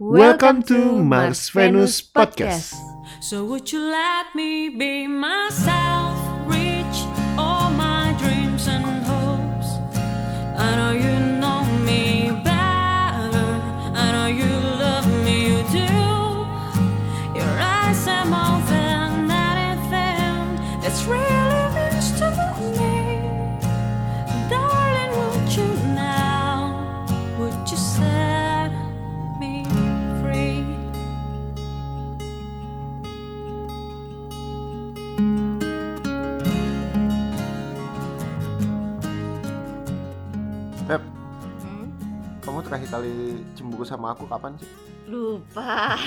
Welcome to Mars Venus Podcast. So would you let me be myself, reach all my dreams and hopes? I know you terakhir kali cemburu sama aku kapan sih? Lupa.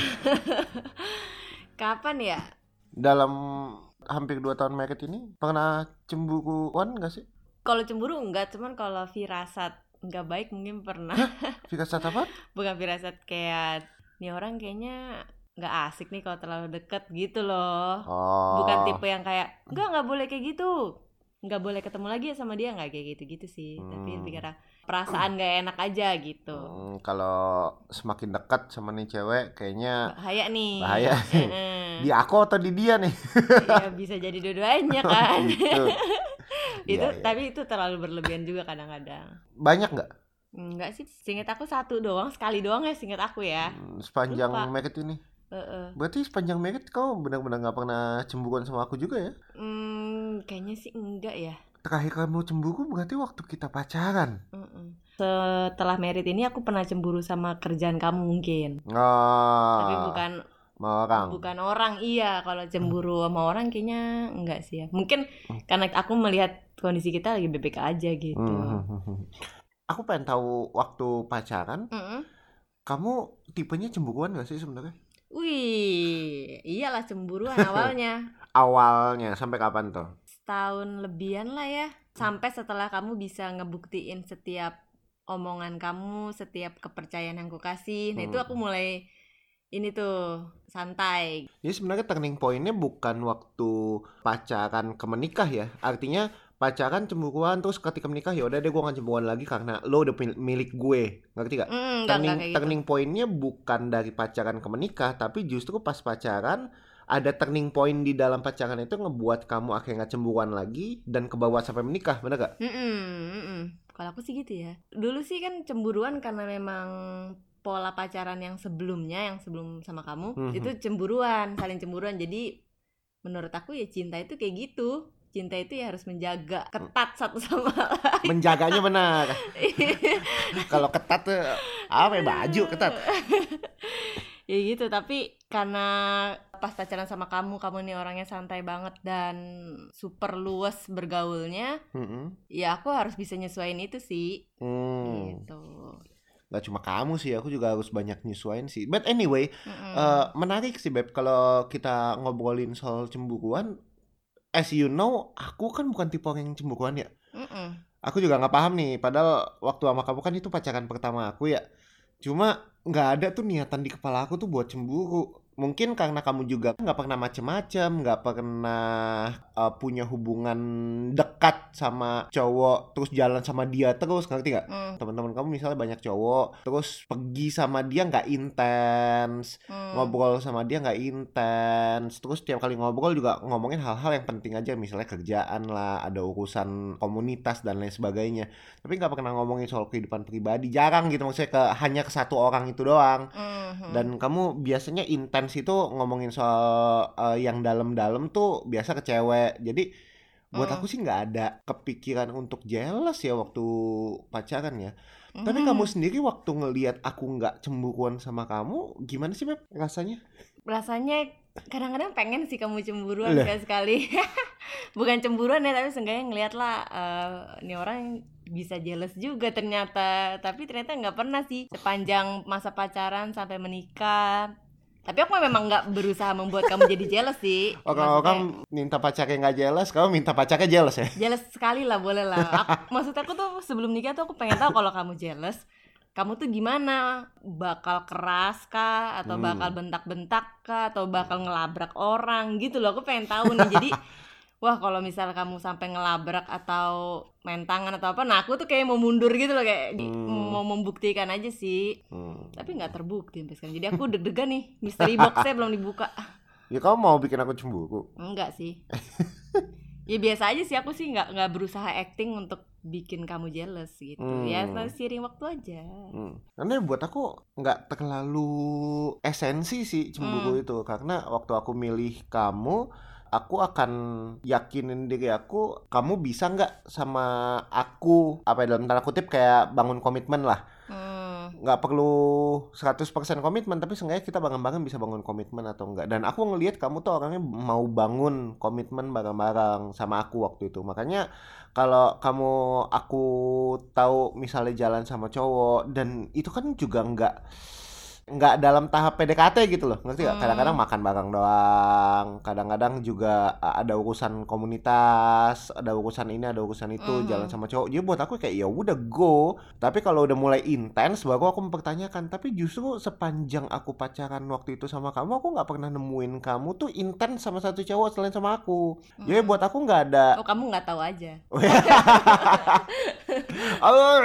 Kapan ya? Dalam hampir 2 tahun married ini pernah cemburuan gak sih? Kalau cemburu enggak, cuman kalau firasat enggak baik mungkin pernah. Firasat apa? Bukan firasat kayak nih orang kayaknya nggak asik nih kalau terlalu deket gitu loh. Oh. Bukan tipe yang kayak enggak nggak boleh kayak gitu. Nggak boleh ketemu lagi sama dia nggak kayak gitu-gitu sih. Tapi Hmm. lebih karena perasaan gak enak aja gitu. Hmm, kalau semakin dekat sama nih cewek kayaknya Bahaya nih. Bahaya nih. Di aku atau di dia nih? ya bisa jadi dua-duanya kan. Gitu. itu Iya, iya. tapi itu terlalu berlebihan juga kadang-kadang. Banyak nggak Enggak sih, singkat aku satu doang, sekali doang ya singkat aku ya. Hmm, sepanjang Lupa. married ini? Heeh. Berarti sepanjang married kau benar-benar nggak pernah cemburuan sama aku juga ya? Hmm, kayaknya sih enggak ya. Terakhir kamu cemburu berarti waktu kita pacaran. Heeh. Setelah merit ini aku pernah cemburu sama kerjaan kamu mungkin. Oh, Tapi bukan orang. bukan orang. Iya, kalau cemburu sama orang kayaknya enggak sih ya. Mungkin Hmm. karena aku melihat kondisi kita lagi BBK aja gitu. Hmm. Aku pengen tahu waktu pacaran, Mm-mm. kamu tipenya cemburuan gak sih sebenarnya? Wih, iyalah cemburuan awalnya. Awalnya sampai kapan tuh? Setahun lebihan lah ya sampai setelah kamu bisa ngebuktiin setiap omongan kamu setiap kepercayaan yang aku kasih nah itu Hmm. aku mulai ini tuh santai Jadi sebenarnya turning pointnya bukan waktu pacaran ke menikah ya. Artinya pacaran cemburuan terus ketika menikah ya udah deh gue gak cemburuan lagi karena lo udah mil- milik gue. Ngerti gak? Mm, turning, enggak kayak gitu. turning pointnya bukan dari pacaran ke menikah tapi justru pas pacaran ada turning point di dalam pacaran itu ngebuat kamu akhirnya gak cemburuan lagi dan kebawa sampai menikah bener gak? Kalau aku sih gitu ya dulu sih kan cemburuan karena memang pola pacaran yang sebelumnya yang sebelum sama kamu Mhm. itu cemburuan saling cemburuan jadi menurut aku ya cinta itu kayak gitu cinta itu ya harus menjaga ketat satu sama lain Menjaganya benar. Kalau ketat tuh apa ya baju ketat. ya gitu tapi karena pas pacaran sama kamu kamu nih orangnya santai banget dan super luas bergaulnya Mm-mm. ya aku harus bisa nyesuaiin itu sih Hmm. gitu Gak cuma kamu sih, aku juga harus banyak nyesuaiin sih. But anyway, Mm-mm. eh, menarik sih Beb kalau kita ngobrolin soal cemburuan. As you know, aku kan bukan tipe orang yang cemburuan ya. Mm-mm. Aku juga nggak paham nih. Padahal waktu sama kamu kan itu pacaran pertama aku ya. Cuma nggak ada tuh niatan di kepala aku tuh buat cemburu. Mungkin karena kamu juga nggak pernah macem-macem, nggak pernah eh, punya hubungan dekat sama cowok, terus jalan sama dia terus, ngerti nggak? Mm, teman-teman kamu misalnya banyak cowok terus pergi sama dia nggak intens mm. ngobrol sama dia nggak intens terus tiap kali ngobrol juga ngomongin hal-hal yang penting aja misalnya kerjaan lah ada urusan komunitas dan lain sebagainya tapi nggak pernah ngomongin soal kehidupan pribadi jarang gitu maksudnya ke hanya ke satu orang itu doang Mhm. dan kamu biasanya intens itu ngomongin soal eh, yang dalam-dalam tuh biasa ke cewek jadi buat Hmm. aku sih nggak ada kepikiran untuk jealous ya waktu pacaran ya tapi Mhm. kamu sendiri waktu ngelihat aku nggak cemburuan sama kamu gimana sih Beb rasanya rasanya kadang-kadang pengen sih kamu cemburuan Lah. sekali sekali bukan cemburuan ya tapi seenggaknya ngeliat lah eh, ini orang bisa jealous juga ternyata tapi ternyata nggak pernah sih sepanjang masa pacaran sampai menikah tapi aku memang nggak berusaha membuat kamu jadi jealous sih. Oh kalau kamu minta pacarnya nggak jealous, kamu minta pacarnya jealous ya? jealous sekali lah boleh lah. Aku- maksud aku tuh sebelum nikah tuh aku pengen tahu kalau kamu jealous kamu tuh gimana? Bakal keras kah? Atau Hmm. bakal bentak-bentak kah? Atau bakal ngelabrak orang? Gitu loh aku pengen tahu nih. Jadi wah kalau misal kamu sampai ngelabrak atau main tangan atau apa nah aku tuh kayak mau mundur gitu loh kayak Hmm. mau membuktikan aja sih Hmm. tapi nggak terbukti sampai sekarang jadi aku deg-degan nih mystery boxnya belum dibuka Ya kamu mau bikin aku cemburu? enggak sih ya biasa aja sih aku sih nggak nggak berusaha acting untuk bikin kamu jealous gitu ya Hmm. seiring waktu aja Hmm. Karena buat aku nggak terlalu esensi sih cemburu Hmm. itu karena waktu aku milih kamu aku akan yakinin diri aku kamu bisa nggak sama aku apa ya dalam tanda kutip kayak bangun komitmen lah. Hmm. nggak perlu 100% komitmen tapi seenggaknya kita bareng-bareng bisa bangun komitmen atau enggak dan aku ngelihat kamu tuh orangnya mau bangun komitmen bareng-bareng sama aku waktu itu. Makanya kalau kamu aku tahu misalnya jalan sama cowok dan itu kan juga nggak nggak dalam tahap PDKT gitu loh ngerti nggak? Hmm. kadang-kadang makan bareng doang kadang-kadang juga ada urusan komunitas ada urusan ini ada urusan itu Mhm. jalan sama cowok. Jadi buat aku kayak ya udah go. Tapi kalau udah mulai intens baru aku mempertanyakan tapi justru sepanjang aku pacaran waktu itu sama kamu aku nggak pernah nemuin kamu tuh intens sama satu cowok selain sama aku. Jadi Hmm. buat aku nggak ada oh kamu nggak tahu aja? Oh,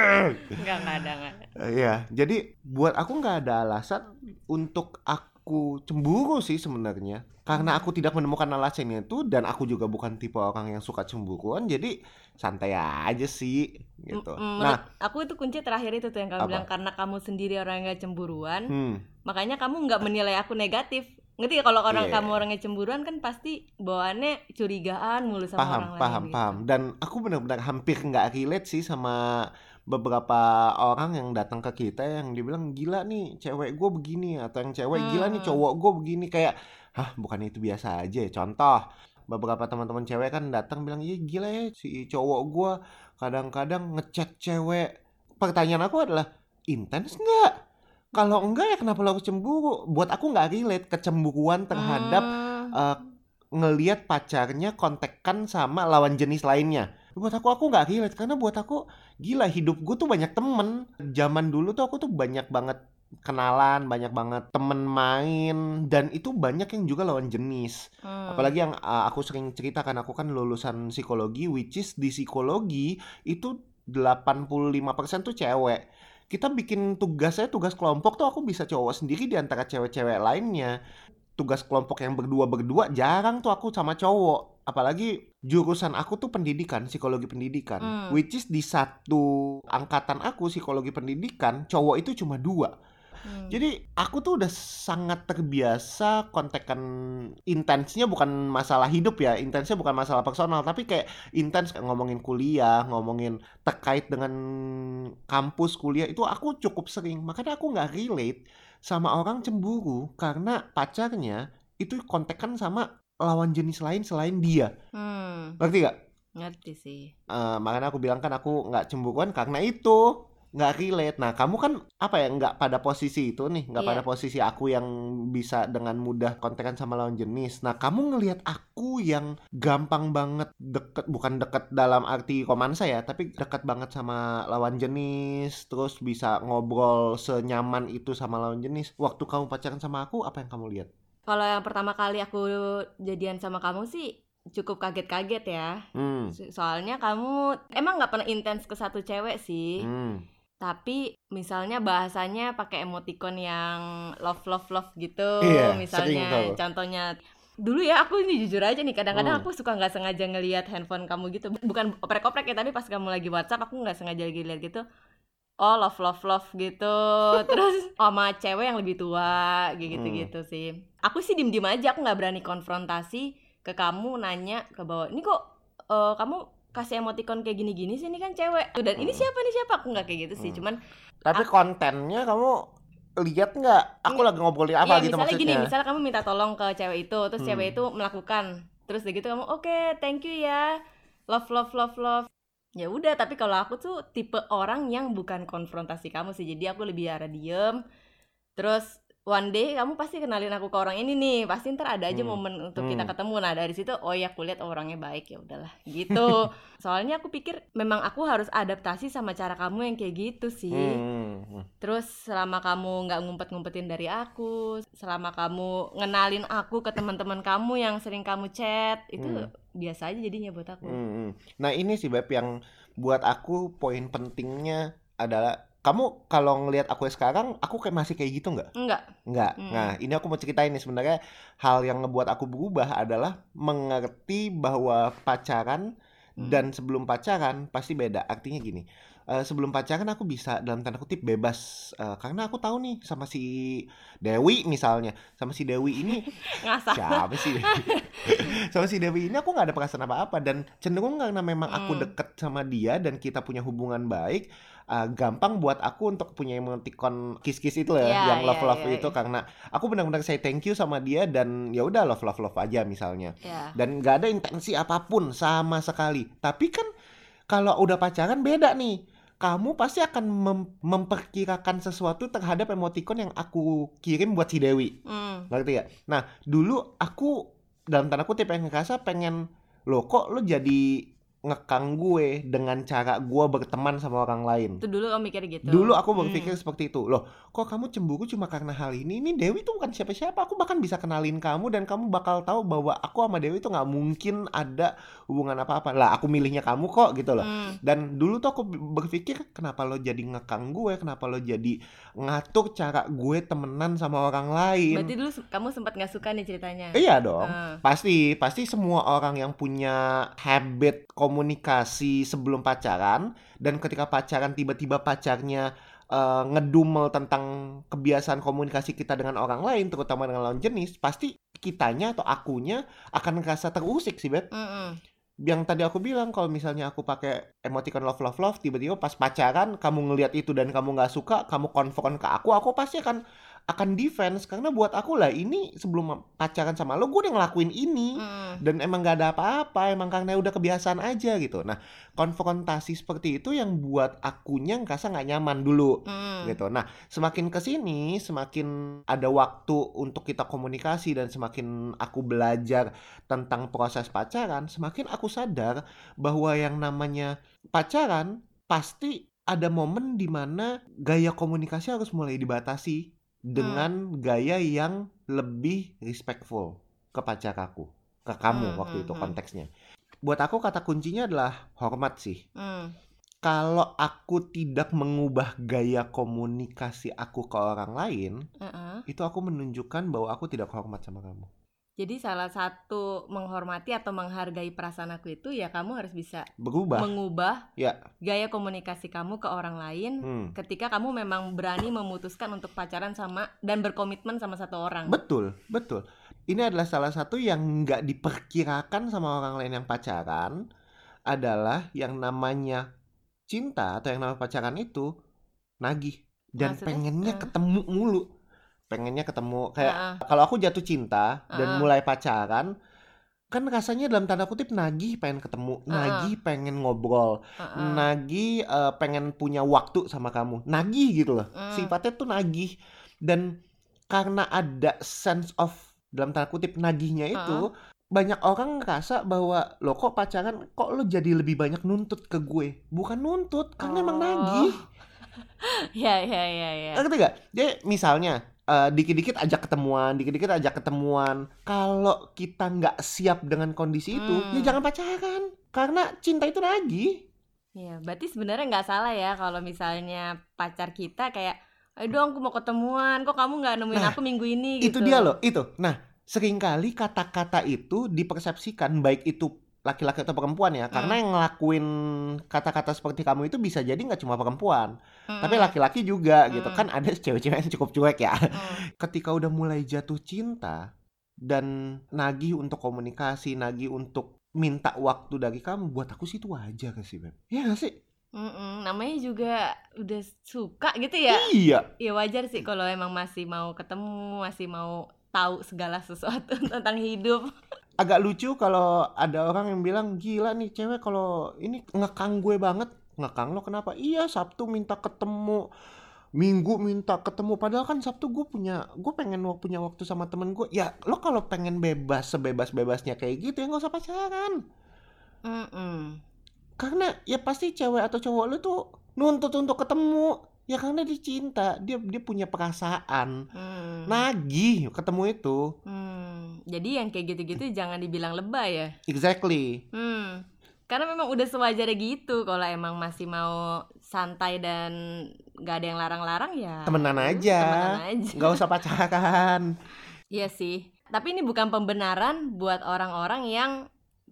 nggak nggak ada nggak ada. Iya, jadi buat aku nggak ada alasan untuk aku cemburu sih sebenarnya. Karena aku tidak menemukan alasannya itu dan aku juga bukan tipe orang yang suka cemburuan, jadi santai aja sih gitu. Mm, Nah, aku itu kunci terakhir itu tuh yang kamu Apa? bilang karena kamu sendiri orang yang gak cemburuan hmm, makanya kamu nggak menilai aku negatif ngerti ya kalau orang Iya. kamu orangnya cemburuan kan pasti bawaannya curigaan mulu sama paham, orang paham, lain gitu. paham. Dan aku benar-benar hampir nggak relate sih sama beberapa orang yang datang ke kita yang dibilang gila nih cewek gue begini atau yang cewek gila nih Hmm. cowok gue begini kayak hah bukan itu biasa aja ya contoh. Beberapa teman-teman cewek kan datang bilang iya gila ya si cowok gue kadang-kadang ngechat cewek. Pertanyaan aku adalah intens nggak? Kalau enggak ya kenapa lo cemburu? Buat aku nggak relate kecemburuan terhadap Hmm, eh, ngelihat pacarnya kontekan sama lawan jenis lainnya. Buat aku aku nggak relate karena buat aku gila hidup gue tuh banyak temen. Zaman dulu tuh aku tuh banyak banget kenalan, banyak banget temen main dan itu banyak yang juga lawan jenis. hmm. Apalagi yang uh, aku sering ceritakan aku kan lulusan psikologi which is di psikologi itu 85% tuh cewek. Kita bikin tugasnya tugas kelompok tuh aku bisa cowok sendiri di antara cewek-cewek lainnya. Tugas kelompok yang berdua-berdua jarang tuh aku sama cowok. Apalagi jurusan aku tuh pendidikan, psikologi pendidikan. Hmm. Which is di satu angkatan aku psikologi pendidikan, cowok itu cuma dua. Hmm. Jadi aku tuh udah sangat terbiasa kontekan intensnya bukan masalah hidup ya, intensnya bukan masalah personal, tapi kayak intens kayak ngomongin kuliah, ngomongin terkait dengan kampus kuliah itu aku cukup sering. Makanya aku nggak relate sama orang cemburu karena pacarnya itu kontekan sama lawan jenis lain selain dia. Hmm, Ngerti gak? ngerti sih Eh, makanya aku bilang kan aku nggak cemburuan karena itu nggak relate. Nah kamu kan apa ya nggak pada posisi itu nih, nggak Iya. pada posisi aku yang bisa dengan mudah kontekan sama lawan jenis. Nah kamu ngelihat aku yang gampang banget deket, bukan deket dalam arti romansa ya, tapi deket banget sama lawan jenis, terus bisa ngobrol senyaman itu sama lawan jenis. Waktu kamu pacaran sama aku, apa yang kamu lihat? Kalau yang pertama kali aku jadian sama kamu sih cukup kaget-kaget ya. Hmm, So- soalnya kamu emang nggak pernah intens ke satu cewek sih. Hmm, tapi misalnya bahasanya pakai emoticon yang love love love gitu Iya, misalnya contohnya dulu ya aku ini jujur aja nih kadang-kadang Hmm. aku suka nggak sengaja ngelihat handphone kamu gitu. Bukan oprek-oprek ya tapi pas kamu lagi WhatsApp aku nggak sengaja lagi lihat gitu. Oh love love love gitu. Terus sama cewek yang lebih tua gitu Hmm. gitu sih aku sih diem diem aja aku nggak berani konfrontasi ke kamu nanya ke bawah ini kok eh, kamu kasih emoticon kayak gini-gini sih ini kan cewek dan ini Hmm. siapa nih siapa aku nggak kayak gitu sih Hmm. cuman Tapi kontennya kamu lihat nggak? Aku lagi ngobrolin apa Iya, gitu misalnya maksudnya? gini, misalnya kamu minta tolong ke cewek itu, terus Hmm. cewek itu melakukan, terus gitu kamu, oke, thank you ya, love, love, love, love. Ya udah, tapi kalau aku tuh tipe orang yang bukan konfrontasi kamu sih, jadi aku lebih arah diem, terus one day kamu pasti kenalin aku ke orang ini nih pasti ntar ada aja Hmm. momen untuk kita Hmm. ketemu nah dari situ oh ya aku lihat orangnya baik ya udahlah gitu soalnya aku pikir memang aku harus adaptasi sama cara kamu yang kayak gitu sih Hmm, hmm. terus selama kamu nggak ngumpet-ngumpetin dari aku selama kamu ngenalin aku ke teman-teman kamu yang sering kamu chat itu Hmm. biasa aja jadinya buat aku Hmm, hmm. Nah ini sih Beb yang buat aku poin pentingnya adalah kamu kalau ngelihat aku sekarang, aku kayak masih kayak gitu nggak? enggak Nggak. Hmm. Nah ini aku mau ceritain nih sebenarnya hal yang ngebuat aku berubah adalah mengerti bahwa pacaran Hmm. dan sebelum pacaran pasti beda. Artinya gini, eh, sebelum pacaran aku bisa dalam tanda kutip bebas eh, karena aku tahu nih sama si Dewi misalnya, sama si Dewi ini siapa sih sama si Dewi ini aku nggak ada perasaan apa-apa dan cenderung karena memang aku Hmm. deket sama dia dan kita punya hubungan baik uh, gampang buat aku untuk punya emoticon kiss-kiss itu ya Iya, yang love love iya, itu iya. karena aku benar-benar say thank you sama dia dan ya udah love love love aja misalnya ya dan nggak ada intensi apa pun sama sekali tapi kan kalau udah pacaran beda nih kamu pasti akan mem- memperkirakan sesuatu terhadap emoticon yang aku kirim buat si Dewi Hmm. ngerti ya? Nah, dulu aku dalam tanda kutip yang ngerasa pengen lo kok lo jadi ngekang gue dengan cara gue berteman sama orang lain. itu dulu kamu mikir gitu Dulu aku Hmm. berpikir seperti itu. Loh, kok kamu cemburu cuma karena hal ini? Ini Dewi tuh bukan siapa-siapa. Aku bahkan bisa kenalin kamu dan kamu bakal tahu bahwa aku sama Dewi tuh nggak mungkin ada hubungan apa-apa. Lah, aku milihnya kamu kok gitu loh. Hmm. Dan dulu tuh aku berpikir kenapa lo jadi ngekang gue, kenapa lo jadi ngatur cara gue temenan sama orang lain. berarti dulu kamu sempat nggak suka nih ceritanya Iya dong. Ah. Pasti, pasti semua orang yang punya habit komunikasi sebelum pacaran dan ketika pacaran tiba-tiba pacarnya eh, ngedumel tentang kebiasaan komunikasi kita dengan orang lain, terutama dengan lawan jenis, pasti kitanya atau akunya akan ngerasa terusik sih, Beb. Mm-mm. Yang tadi aku bilang kalau misalnya aku pakai emoticon love love love, tiba-tiba pas pacaran kamu ngelihat itu dan kamu nggak suka, kamu konfront ke aku, aku pasti akan akan defense karena buat aku lah ini sebelum pacaran sama lo gue udah ngelakuin ini Mm. dan emang gak ada apa-apa emang karena udah kebiasaan aja gitu nah konfrontasi seperti itu yang buat akunya ngerasa nggak nyaman dulu Mm. gitu nah semakin ke sini semakin ada waktu untuk kita komunikasi dan semakin aku belajar tentang proses pacaran semakin aku sadar bahwa yang namanya pacaran pasti ada momen di mana gaya komunikasi harus mulai dibatasi dengan gaya yang lebih respectful ke pacar aku ke kamu Hmm, waktu hmm, itu hmm. konteksnya buat aku kata kuncinya adalah hormat sih Mm. kalau aku tidak mengubah gaya komunikasi aku ke orang lain, Uh-uh. itu aku menunjukkan bahwa aku tidak hormat sama kamu. Jadi salah satu menghormati atau menghargai perasaan aku itu ya kamu harus bisa Berubah. mengubah Ya. gaya komunikasi kamu ke orang lain Hmm. ketika kamu memang berani memutuskan untuk pacaran sama dan berkomitmen sama satu orang. Betul, betul. Ini adalah salah satu yang nggak diperkirakan sama orang lain yang pacaran adalah yang namanya cinta atau yang namanya pacaran itu nagih dan Maksudnya? pengennya Eh. ketemu mulu. Pengennya ketemu kayak Heeh. kalau aku jatuh cinta dan Heeh. mulai pacaran kan rasanya dalam tanda kutip nagih pengen ketemu, nagih pengen ngobrol, Heeh. nagih eh, pengen punya waktu sama kamu, nagih gitu loh. Mm. Sifatnya tuh nagih dan karena ada sense of dalam tanda kutip nagihnya itu banyak orang ngerasa bahwa lo kok pacaran kok lo jadi lebih banyak nuntut ke gue bukan nuntut karena emang Oh. nagih Ya ya ya ya. ngerti gak? Jadi misalnya eh, dikit-dikit ajak ketemuan, dikit-dikit ajak ketemuan. Kalau kita nggak siap dengan kondisi itu, Hmm. ya jangan pacaran. Karena cinta itu nagih. Ya, berarti sebenarnya nggak salah ya kalau misalnya pacar kita kayak, ayo dong aku mau ketemuan, kok kamu nggak nemuin Nah, aku minggu ini Itu gitu. dia loh, itu. Nah, sering kali kata-kata itu dipersepsikan baik itu laki-laki atau perempuan ya. Karena Hmm. yang ngelakuin kata-kata seperti kamu itu bisa jadi nggak cuma perempuan, Mm-mm. tapi laki-laki juga gitu. Hmm. Kan ada cewek-cewek yang cukup cuek ya. Mm. ketika udah mulai jatuh cinta dan nagih untuk komunikasi, nagih untuk minta waktu dari kamu, buat aku sih itu wajar sih, Beb. Iya gak sih? Mm-mm, namanya juga udah suka gitu ya. Iya. Ya wajar sih kalau emang masih mau ketemu, masih mau tahu segala sesuatu tentang hidup. Agak lucu kalau ada orang yang bilang, gila nih cewek kalau ini ngekang gue banget. Ngekang lo kenapa? Iya, Sabtu minta ketemu. minggu minta ketemu padahal kan Sabtu gue punya gue pengen punya waktu sama temen gue ya lo kalau pengen bebas sebebas bebasnya kayak gitu ya nggak usah pacaran Mm-mm. karena ya pasti cewek atau cowok lu tuh nuntut untuk ketemu ya karena dia cinta dia dia punya perasaan Hmm. nagih ketemu itu Hmm. Jadi yang kayak gitu-gitu jangan dibilang lebay ya. exactly Hmm. Karena memang udah sewajarnya gitu kalau emang masih mau santai dan gak ada yang larang-larang ya. temenan aja Temenan aja. nggak usah pacaran Iya sih. Tapi ini bukan pembenaran buat orang-orang yang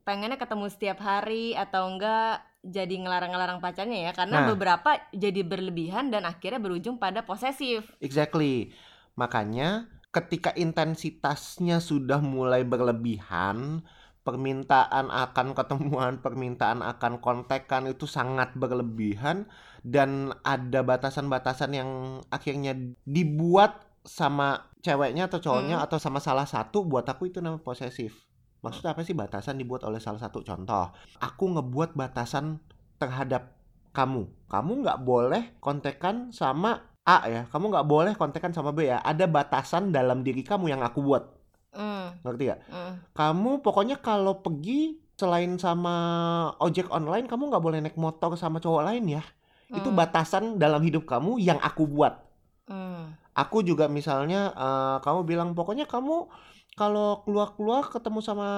pengennya ketemu setiap hari atau enggak jadi ngelarang-ngelarang pacarnya ya. Karena Nah. beberapa jadi berlebihan dan akhirnya berujung pada posesif. Exactly. Makanya ketika intensitasnya sudah mulai berlebihan, permintaan akan ketemuan, permintaan akan kontekan itu sangat berlebihan dan ada batasan-batasan yang akhirnya dibuat sama ceweknya atau cowoknya atau sama salah satu buat aku itu namanya posesif. Maksudnya apa sih batasan dibuat oleh salah satu contoh? Aku ngebuat batasan terhadap kamu. Kamu nggak boleh kontekan sama A ya. Kamu nggak boleh kontekan sama B ya. Ada batasan dalam diri kamu yang aku buat. Hmm. Ngerti gak? hmm. Kamu pokoknya kalau pergi selain sama ojek online, kamu nggak boleh naik motor sama cowok lain ya. Itu Hmm. batasan dalam hidup kamu yang aku buat. Hmm. Aku juga misalnya eh, kamu bilang pokoknya kamu kalau keluar-keluar ketemu sama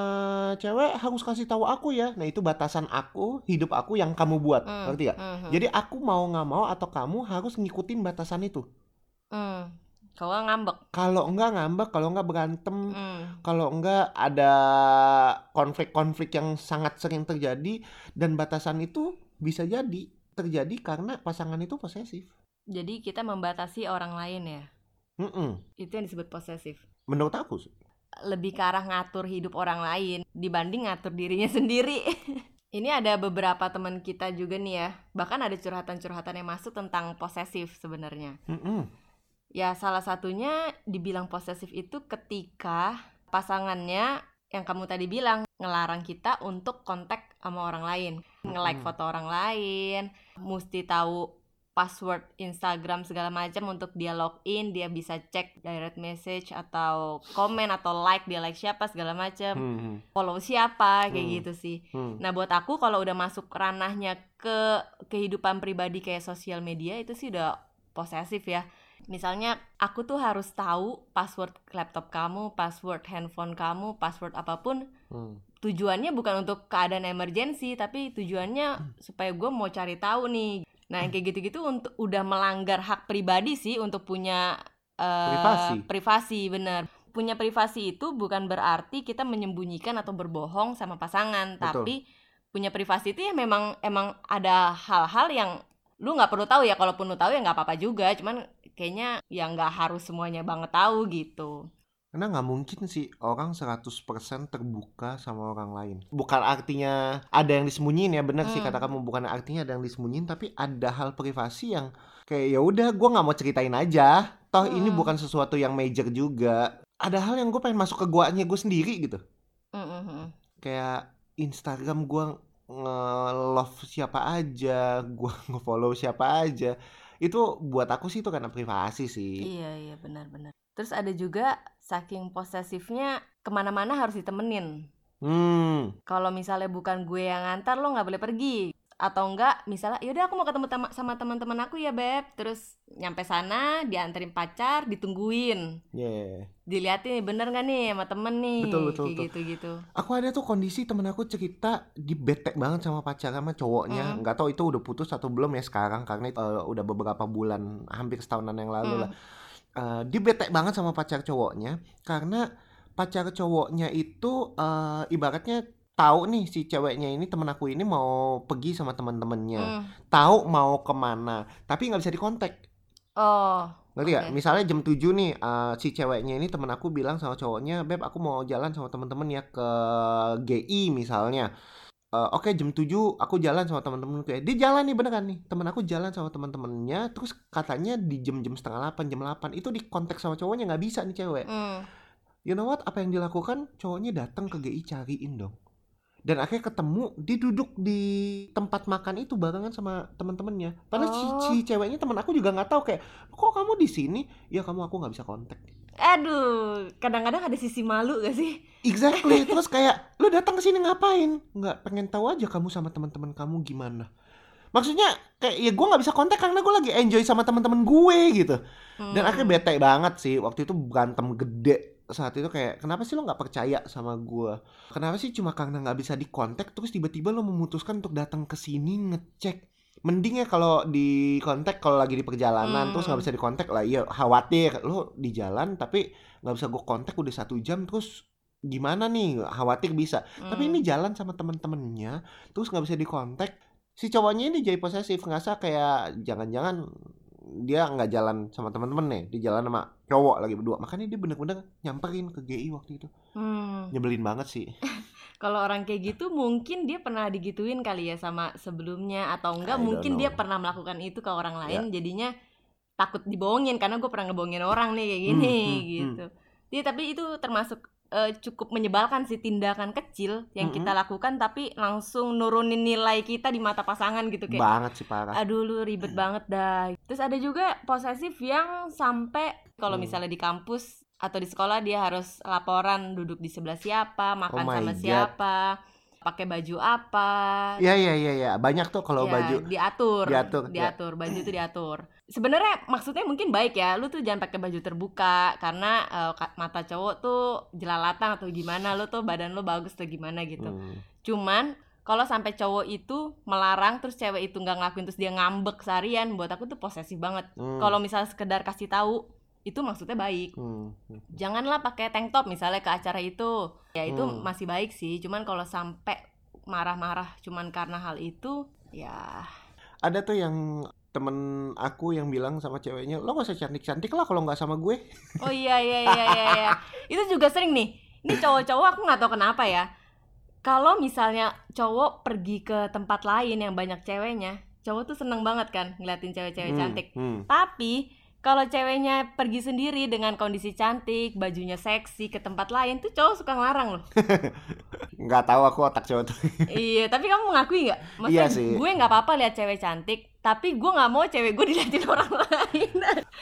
cewek harus kasih tahu aku ya. Nah itu batasan aku, hidup aku yang kamu buat. Hmm. Ngerti gak? Hmm. Jadi aku mau nggak mau atau kamu harus ngikutin batasan itu. Hmm. Kalau ngambek. Kalau enggak ngambek, kalau enggak berantem, Hmm. kalau enggak ada konflik-konflik yang sangat sering terjadi dan batasan itu bisa jadi terjadi karena pasangan itu posesif. Jadi kita membatasi orang lain ya. Mm-mm. Itu yang disebut posesif. Menurut aku sih. Lebih ke arah ngatur hidup orang lain dibanding ngatur dirinya sendiri. Ini ada beberapa teman kita juga nih ya. Bahkan ada curhatan-curhatan yang masuk tentang posesif sebenarnya. Mm-mm. Ya salah satunya dibilang posesif itu ketika pasangannya yang kamu tadi bilang ngelarang kita untuk kontak sama orang lain, nge-like foto orang lain, mesti tahu password Instagram segala macam untuk dia login, dia bisa cek direct message atau komen atau like dia like siapa segala macam, Hmm, follow siapa kayak Hmm. gitu sih. hmm. Nah buat aku kalau udah masuk ranahnya ke kehidupan pribadi kayak sosial media itu sih udah posesif ya. Misalnya aku tuh harus tahu password laptop kamu, password handphone kamu, password apa pun. Hmm. Tujuannya bukan untuk keadaan emergensi, tapi tujuannya supaya gue mau cari tahu nih. Nah yang kayak gitu-gitu untuk udah melanggar hak pribadi sih untuk punya eh, Privasi. privasi bener. Punya privasi itu bukan berarti kita menyembunyikan atau berbohong sama pasangan, Betul. tapi punya privasi itu ya memang emang ada hal-hal yang lu nggak perlu tahu ya kalaupun lu tahu ya nggak apa-apa juga cuman kayaknya ya nggak harus semuanya banget tahu gitu Karena nggak mungkin sih orang 100% terbuka sama orang lain. Bukan artinya ada yang disembunyiin ya, bener sih Hmm. kata kamu. Bukan artinya ada yang disembunyiin, tapi ada hal privasi yang kayak ya udah, gue nggak mau ceritain aja. Toh ini Hmm. bukan sesuatu yang major juga. Ada hal yang gue pengen masuk ke guanya gue sendiri gitu. Mm-mm. Kayak Instagram gue nge-love siapa aja, gue nge-follow siapa aja. Itu buat aku sih itu karena privasi sih. iya iya benar-benar terus ada juga saking posesifnya ke mana-mana harus ditemenin Hmm, kalau misalnya bukan gue yang ngantar lo nggak boleh pergi atau enggak misalnya yaudah aku mau ketemu sama teman-teman aku ya beb terus nyampe sana dianterin pacar ditungguin yeah. diliatin nih, bener nggak nih sama temen nih Betul, betul, kayak betul. gitu gitu Aku ada tuh kondisi temen aku cerita di bete banget sama pacar sama cowoknya. Hmm. Nggak tahu itu udah putus atau belum ya sekarang karena eh, udah beberapa bulan, hampir setahunan yang lalu Hmm. lah. Eh, dia bete banget sama pacar cowoknya karena pacar cowoknya itu eh, ibaratnya tahu nih si ceweknya ini temen aku ini mau pergi sama teman-temannya, Hmm. tahu mau ke mana, tapi nggak bisa dikontak. oh Ngerti gak? Oke. Misalnya jam 7 nih eh, si ceweknya ini temen aku bilang sama cowoknya, "Beb, aku mau jalan sama temen-temen ya ke GI misalnya." Eh, Oke jam 7 aku jalan sama temen-temen ya. Dia jalan nih beneran nih. Temen aku jalan sama temen-temennya terus katanya di jam-jam setengah 8, jam 8 itu di kontak sama cowoknya nggak bisa nih cewek. Hmm. You know what? Apa yang dilakukan? Cowoknya datang ke GI cariin dong. dan akhirnya ketemu dia duduk di tempat makan itu barengan sama teman-temannya padahal si, Oh. si ceweknya teman aku juga nggak tahu kayak kok kamu di sini ya kamu aku nggak bisa kontak Aduh, kadang-kadang ada sisi malu gak sih? exactly terus kayak lu datang ke sini ngapain? Nggak pengen tahu aja kamu sama teman-teman kamu gimana. Maksudnya kayak ya gue nggak bisa kontak karena gue lagi enjoy sama teman-teman gue gitu. Dan Hmm. akhirnya bete banget sih waktu itu berantem gede. Saat itu kayak kenapa sih lo nggak percaya sama gua? Kenapa sih cuma karena nggak bisa dikontak terus tiba-tiba lo memutuskan untuk datang ke sini ngecek mending ya kalau di kontak kalau lagi di perjalanan Hmm. terus nggak bisa dikontak lah iya khawatir. Lo di jalan tapi nggak bisa gue kontak udah satu jam terus gimana nih? Khawatir bisa. Tapi Hmm. ini jalan sama temen-temennya terus nggak bisa dikontak si cowoknya ini jadi posesif ngerasa kayak jangan-jangan dia nggak jalan sama temen-temen nih dia jalan sama cowok lagi berdua. Makanya dia bener-bener nyamperin ke GI waktu itu. Hmm. nyebelin banget sih Kalau orang kayak gitu mungkin dia pernah digituin kali ya sama sebelumnya atau enggak I mungkin dia pernah melakukan itu ke orang lain jadinya takut dibohongin karena gue pernah ngebohongin orang nih kayak gini Hmm, hmm, gitu. Iya tapi itu termasuk eh, cukup menyebalkan sih tindakan kecil yang Mm-mm. kita lakukan tapi langsung nurunin nilai kita di mata pasangan gitu kayak banget sih parah aduh lu ribet banget dah. Terus ada juga posesif yang sampai kalau Hmm. misalnya di kampus atau di sekolah dia harus laporan duduk di sebelah siapa, makan Oh sama God. siapa, pakai baju apa. Iya iya iya iya banyak tuh kalau Ya, baju diatur, Diatur, ya. diatur, baju itu diatur. Sebenarnya maksudnya mungkin baik ya, lu tuh jangan pakai baju terbuka karena ka- mata cowok tuh jelalatan atau gimana, lu tuh badan lu bagus atau gimana gitu. Hmm. Cuman kalau sampai cowok itu melarang terus cewek itu nggak ngelakuin terus dia ngambek seharian, buat aku tuh posesif banget. Hmm. Kalau misalnya sekedar kasih tahu itu maksudnya baik. Hmm. Janganlah pakai tank top misalnya ke acara itu. Ya itu Hmm. masih baik sih. Cuman kalau sampai marah-marah cuman karena hal itu ya ada tuh yang temen aku yang bilang sama ceweknya lo gak usah cantik-cantik lah kalau nggak sama gue Oh iya iya iya iya, iya. Itu juga sering nih. Ini cowok-cowok aku nggak tahu kenapa ya. Kalau misalnya cowok pergi ke tempat lain yang banyak ceweknya, cowok tuh seneng banget kan ngeliatin cewek-cewek Hmm, cantik. hmm. Tapi kalau ceweknya pergi sendiri dengan kondisi cantik, bajunya seksi ke tempat lain tuh cowok suka ngelarang loh. nggak tahu aku otak cowok tuh iya, tapi kamu mengakui nggak? Maksudnya Iya sih. gue nggak apa-apa lihat cewek cantik, tapi gue nggak mau cewek gue diliatin orang lain.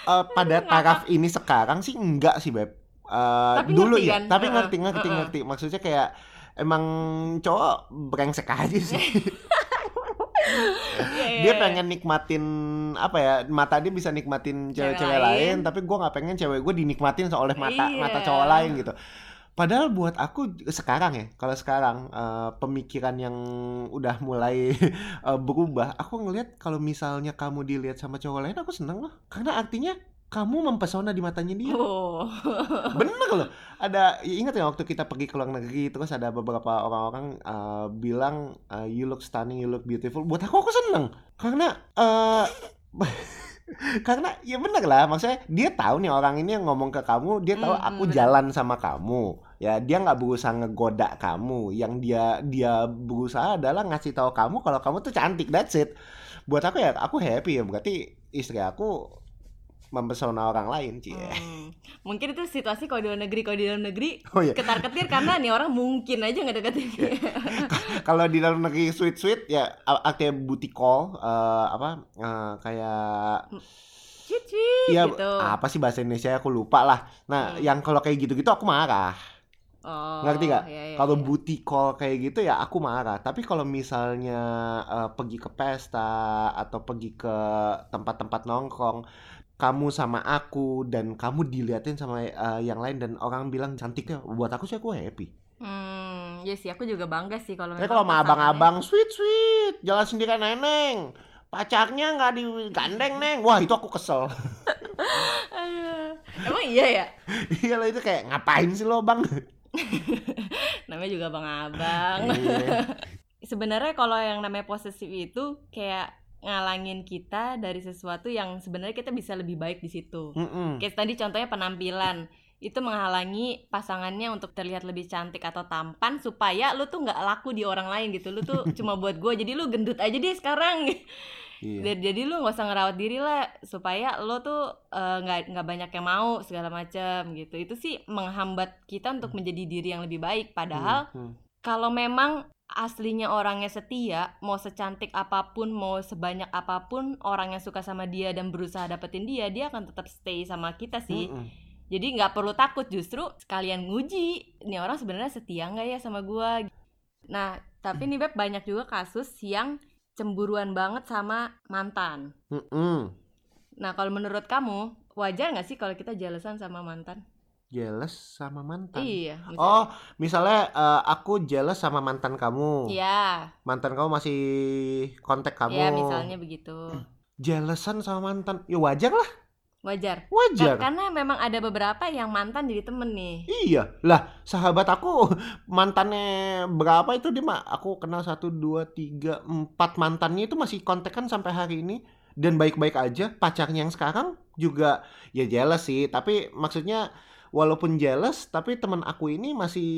Eh, pada taraf ini sekarang sih enggak sih beb Eh, Tapi dulu ngerti ya kan? tapi Heeh, ngerti ngerti heeh. ngerti maksudnya kayak emang cowok brengsek aja sih Iya, iya, dia iya. pengen nikmatin apa ya mata dia bisa nikmatin Cewek cewek-cewek lain. lain. tapi gue nggak pengen cewek gue dinikmatin oleh mata Iya. mata cowok lain gitu padahal buat aku sekarang ya kalau sekarang eh, pemikiran yang udah mulai eh, berubah aku ngelihat kalau misalnya kamu dilihat sama cowok lain aku seneng loh karena artinya kamu mempesona di matanya dia Oh. bener loh ada ya ingat ya waktu kita pergi ke luar negeri terus ada beberapa orang-orang uh, bilang uh, you look stunning you look beautiful. Buat aku aku seneng. Karena uh, karena ya bener lah maksudnya dia tahu nih orang ini yang ngomong ke kamu dia tahu Mm, aku bener. jalan sama kamu. Ya dia nggak berusaha ngegoda kamu. Yang dia dia berusaha adalah ngasih tahu kamu kalau kamu tuh cantik that's it. Buat aku ya aku happy ya. Berarti istri aku mempesona orang lain cie Hmm. Mungkin itu situasi kalau di luar negeri, kalau di dalam negeri oh iya ketar ketir karena nih orang mungkin aja nggak deketin dia. kalau di dalam negeri sweet sweet ya artinya booty call eh, apa eh, kayak Cici ya gitu. apa sih bahasa Indonesia aku lupa lah nah Hmm. yang kalau kayak gitu gitu aku marah Oh, ngerti nggak? iya, iya, kalau iya. booty call kayak gitu ya aku marah tapi kalau misalnya eh, pergi ke pesta atau pergi ke tempat-tempat nongkrong kamu sama aku dan kamu diliatin sama eh, yang lain dan orang bilang cantiknya buat aku sih aku happy Hmm, ya sih aku juga bangga sih kalau kalau sama abang-abang sweet sweet jalan sendirian neneng pacarnya nggak digandeng neng wah itu aku kesel. Emang iya ya? iya lah itu kayak ngapain sih lo bang Namanya juga abang-abang. Iya. sebenarnya kalau yang namanya posesif itu kayak ngalangin kita dari sesuatu yang sebenarnya kita bisa lebih baik di situ. Mm-mm. Kayak tadi contohnya penampilan itu menghalangi pasangannya untuk terlihat lebih cantik atau tampan supaya lu tuh nggak laku di orang lain gitu lu tuh cuma buat gue jadi lu gendut aja deh sekarang Iya. jadi, lu nggak usah ngerawat diri lah supaya lu tuh eh, nggak nggak banyak yang mau segala macam gitu itu sih menghambat kita untuk menjadi diri yang lebih baik padahal Hmm, hmm. kalau memang aslinya orangnya setia, mau secantik apa pun, mau sebanyak apa pun orang yang suka sama dia dan berusaha dapetin dia, dia akan tetap stay sama kita sih. Mm-mm. Jadi nggak perlu takut, justru sekalian nguji, ini orang sebenarnya setia nggak ya sama gua. Nah, tapi nih Beb banyak juga kasus yang cemburuan banget sama mantan. Mm-mm. Nah, kalau menurut kamu, wajar nggak sih kalau kita jelesan sama mantan? Jealous sama mantan. Iya. misalnya- Oh, misalnya eh, aku jealous sama mantan kamu. Iya, Mantan kamu masih kontak kamu. iya misalnya begitu. Jealousan sama mantan. Ya wajar lah, Wajar. wajar. Ka- Karena memang ada beberapa yang mantan jadi temen nih. Iya, lah sahabat aku mantannya berapa itu dia mah aku kenal satu dua tiga empat mantannya itu masih kontekan sampai hari ini dan baik-baik aja pacarnya yang sekarang juga ya jealous sih tapi maksudnya walaupun jealous tapi teman aku ini masih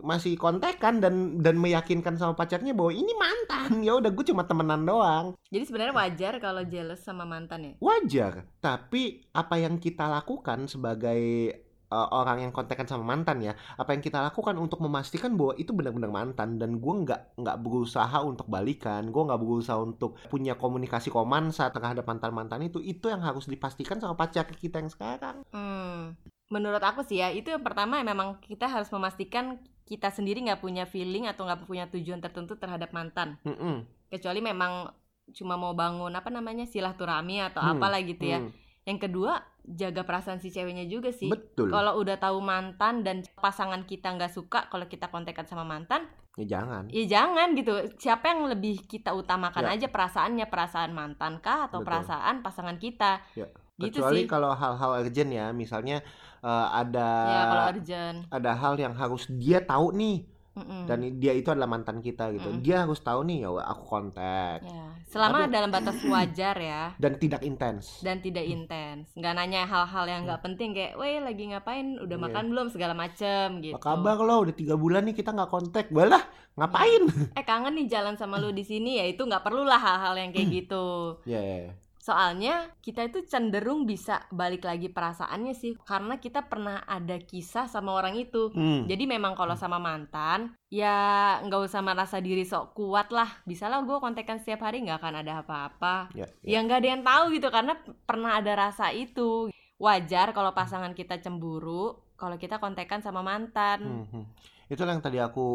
masih kontekan dan dan meyakinkan sama pacarnya bahwa ini mantan ya udah gue cuma temenan doang Jadi sebenarnya wajar kalau jealous sama mantan ya. wajar tapi apa yang kita lakukan sebagai uh, orang yang kontekan sama mantan ya apa yang kita lakukan untuk memastikan bahwa itu benar-benar mantan dan gue nggak nggak berusaha untuk balikan gue nggak berusaha untuk punya komunikasi komansa terhadap mantan mantan itu itu yang harus dipastikan sama pacar kita yang sekarang Hmm. Menurut aku sih ya, itu yang pertama memang kita harus memastikan kita sendiri nggak punya feeling atau nggak punya tujuan tertentu terhadap mantan. Mm-mm. Kecuali memang cuma mau bangun apa namanya silaturahmi atau Hmm, apalah gitu ya. Hmm, Yang kedua, jaga perasaan si ceweknya juga sih. betul Kalau udah tahu mantan dan pasangan kita nggak suka kalau kita kontekan sama mantan, ya jangan ya jangan gitu. Siapa yang lebih kita utamakan Ya. aja perasaannya, perasaan mantan kah atau Betul. perasaan pasangan kita? Ya, kecuali sih. kalau hal-hal urgent ya misalnya uh, ada Ya kalau urgent. ada hal yang harus dia tahu nih Mm-mm. dan dia itu adalah mantan kita gitu Mm-mm. dia harus tahu nih ya aku kontak Ya, selama Tapi- dalam batas wajar ya dan tidak intens dan tidak intens, nggak nanya hal-hal yang nggak penting kayak, weh lagi ngapain, udah Iya. makan belum segala macem gitu. apa kabar lo udah tiga bulan nih kita nggak kontak balah ngapain Eh kangen nih jalan sama lu di sini ya itu nggak perlu lah hal-hal yang kayak gitu. ya ya, ya. Soalnya kita itu cenderung bisa balik lagi perasaannya sih karena kita pernah ada kisah sama orang itu. Hmm. Jadi memang kalau sama mantan ya nggak usah merasa diri sok kuat lah. Bisa lah gue kontekan setiap hari nggak akan ada apa-apa. ya, ya. Ya nggak ada yang tahu gitu karena pernah ada rasa itu. Wajar kalau pasangan kita cemburu kalau kita kontekan sama mantan. Hmm, hmm. Itulah yang tadi aku